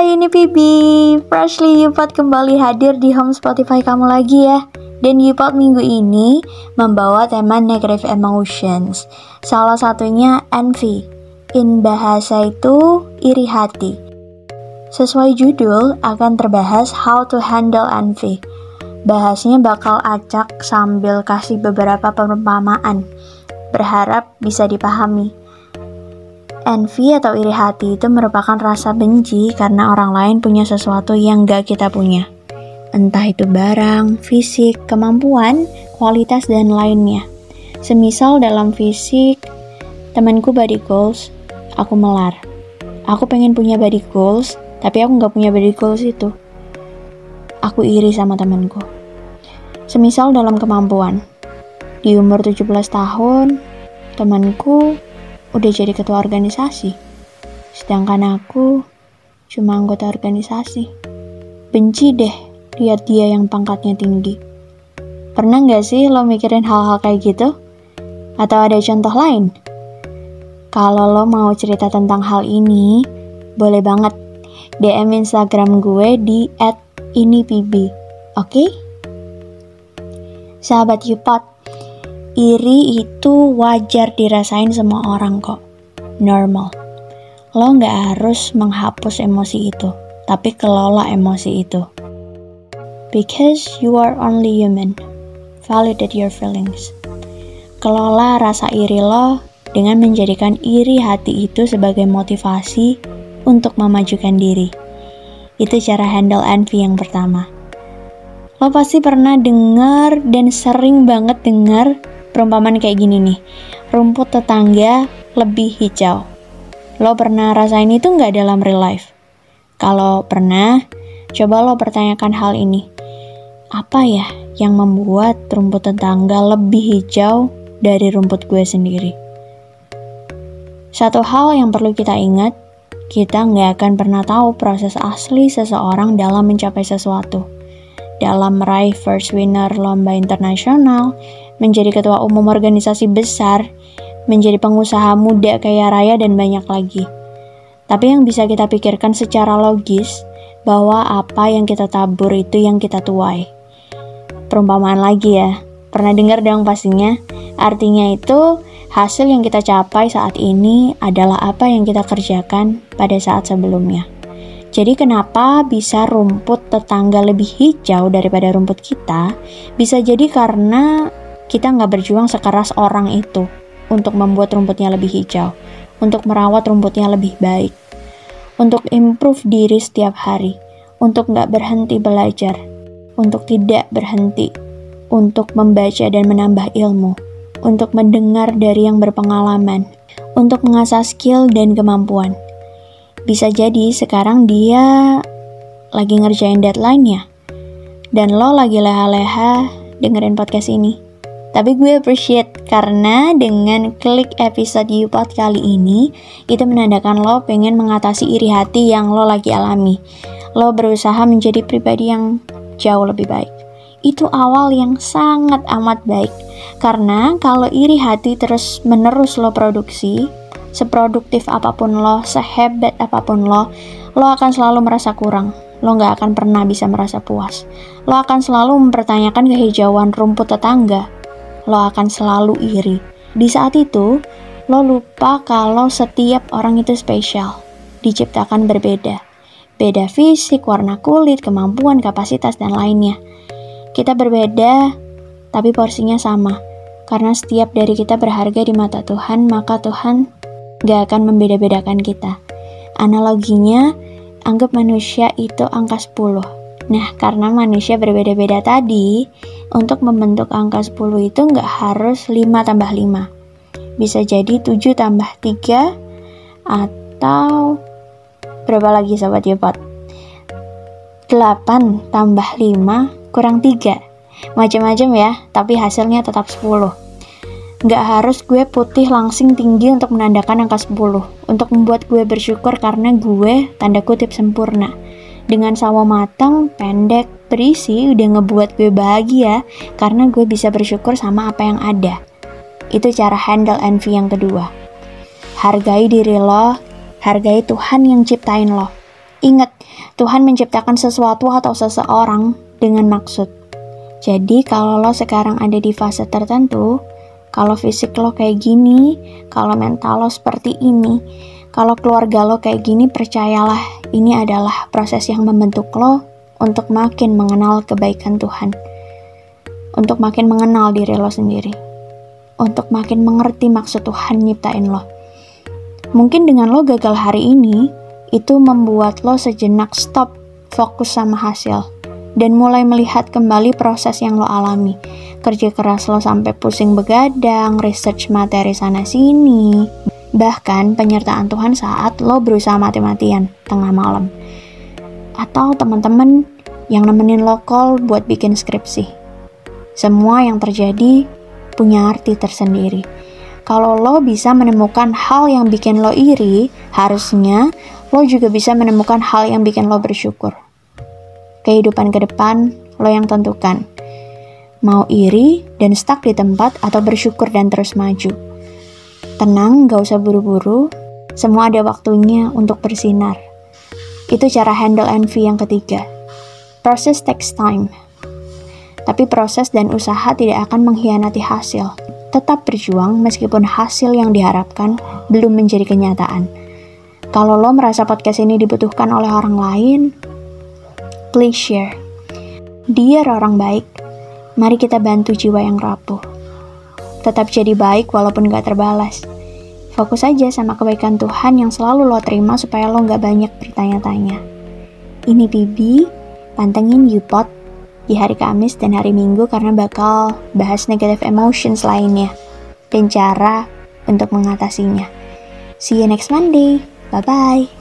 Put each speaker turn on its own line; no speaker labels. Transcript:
Hai ini Pibi, Freshly Yupot kembali hadir di home Spotify kamu lagi ya. Dan Yupot minggu ini membawa tema negative emotions. Salah satunya envy In bahasa itu iri hati. Sesuai judul akan terbahas how to handle envy Bahasnya bakal acak sambil kasih beberapa perumpamaan. Berharap bisa dipahami Envy atau iri hati itu merupakan rasa benci karena orang lain punya sesuatu yang gak kita punya. Entah itu barang, fisik, kemampuan, kualitas, dan lainnya. Semisal dalam fisik, temanku body goals, aku melar. Aku pengen punya body goals, tapi aku gak punya body goals itu. Aku iri sama temanku. Semisal dalam kemampuan, di umur 17 tahun, temanku udah jadi ketua organisasi. Sedangkan aku cuma anggota organisasi. Benci deh lihat dia yang pangkatnya tinggi. Pernah nggak sih lo mikirin hal-hal kayak gitu? Atau ada contoh lain? Kalau lo mau cerita tentang hal ini, boleh banget DM Instagram gue di @inipb. Oke? Okay? Sahabat Yupot, Iri itu wajar dirasain semua orang kok. Normal. Lo nggak harus menghapus emosi itu, tapi kelola emosi itu. Because you are only human. Validate your feelings. Kelola rasa iri lo dengan menjadikan iri hati itu sebagai motivasi untuk memajukan diri. Itu cara handle envy yang pertama. Lo pasti pernah dengar dan sering banget dengar perumpamaan kayak gini nih. Rumput tetangga lebih hijau. Lo pernah rasain itu nggak dalam real life? Kalau pernah coba lo pertanyakan hal ini. Apa ya yang membuat rumput tetangga lebih hijau dari rumput gue sendiri? Satu hal yang perlu kita ingat kita nggak akan pernah tahu proses asli seseorang dalam mencapai sesuatu. Dalam meraih first winner lomba internasional, menjadi ketua umum organisasi besar, menjadi pengusaha muda kaya raya, dan banyak lagi. Tapi yang bisa kita pikirkan secara logis, bahwa apa yang kita tabur itu yang kita tuai. Perumpamaan lagi ya, pernah dengar dong pastinya? Artinya itu, hasil yang kita capai saat ini adalah apa yang kita kerjakan pada saat sebelumnya. Jadi kenapa bisa rumput tetangga lebih hijau daripada rumput kita? Bisa jadi karena kita nggak berjuang sekeras orang itu untuk membuat rumputnya lebih hijau, untuk merawat rumputnya lebih baik, untuk improve diri setiap hari, untuk nggak berhenti belajar, untuk tidak berhenti, untuk membaca dan menambah ilmu, untuk mendengar dari yang berpengalaman, untuk mengasah skill dan kemampuan. Bisa jadi sekarang dia lagi ngerjain deadline ya, dan lo lagi leha-leha dengerin podcast ini. Tapi gue appreciate karena dengan klik episode Yupot kali ini, itu menandakan lo pengen mengatasi iri hati yang lo lagi alami. Lo berusaha menjadi pribadi yang jauh lebih baik. Itu awal yang sangat amat baik. Karena kalau iri hati terus menerus lo produksi, seproduktif apa pun lo, sehebat apa pun lo, lo akan selalu merasa kurang. Lo gak akan pernah bisa merasa puas. Lo akan selalu mempertanyakan kehijauan rumput tetangga lo akan selalu iri. Di saat itu, lo lupa kalau setiap orang itu spesial, diciptakan berbeda. Beda fisik, warna kulit, kemampuan, kapasitas, dan lainnya. Kita berbeda, tapi porsinya sama. Karena setiap dari kita berharga di mata Tuhan, maka Tuhan gak akan membeda-bedakan kita. Analoginya, anggap manusia itu angka 10 Nah, karena manusia berbeda-beda tadi, untuk membentuk angka 10 itu nggak harus 5 tambah 5. Bisa jadi 7 tambah 3, atau berapa lagi Sobat Yopot? 8 tambah 5 kurang 3. Macam-macam ya, tapi hasilnya tetap 10. Nggak harus gue putih langsing tinggi untuk menandakan angka 10. Untuk membuat gue bersyukur karena gue tanda kutip sempurna dengan sawo matang, pendek, berisi udah ngebuat gue bahagia karena gue bisa bersyukur sama apa yang ada. Itu cara handle envy yang kedua. Hargai diri lo, hargai Tuhan yang ciptain lo. Ingat, Tuhan menciptakan sesuatu atau seseorang dengan maksud. Jadi kalau lo sekarang ada di fase tertentu, kalau fisik lo kayak gini, kalau mental lo seperti ini, kalau keluarga lo kayak gini, percayalah ini adalah proses yang membentuk lo untuk makin mengenal kebaikan Tuhan. Untuk makin mengenal diri lo sendiri. Untuk makin mengerti maksud Tuhan nyiptain lo. Mungkin dengan lo gagal hari ini, itu membuat lo sejenak stop fokus sama hasil dan mulai melihat kembali proses yang lo alami. Kerja keras lo sampai pusing begadang, research materi sana sini, Bahkan penyertaan Tuhan saat lo berusaha mati-matian tengah malam. Atau teman-teman yang nemenin lo call buat bikin skripsi. Semua yang terjadi punya arti tersendiri. Kalau lo bisa menemukan hal yang bikin lo iri, harusnya lo juga bisa menemukan hal yang bikin lo bersyukur. Kehidupan ke depan lo yang tentukan. Mau iri dan stuck di tempat atau bersyukur dan terus maju. Tenang, gak usah buru-buru. Semua ada waktunya untuk bersinar. Itu cara handle envy yang ketiga. Proses takes time. Tapi proses dan usaha tidak akan mengkhianati hasil. Tetap berjuang meskipun hasil yang diharapkan belum menjadi kenyataan. Kalau lo merasa podcast ini dibutuhkan oleh orang lain, please share. Dia orang baik, mari kita bantu jiwa yang rapuh tetap jadi baik walaupun gak terbalas. Fokus aja sama kebaikan Tuhan yang selalu lo terima supaya lo gak banyak bertanya-tanya. Ini Bibi, pantengin YouPod di hari Kamis dan hari Minggu karena bakal bahas negative emotions lainnya dan cara untuk mengatasinya. See you next Monday. Bye-bye.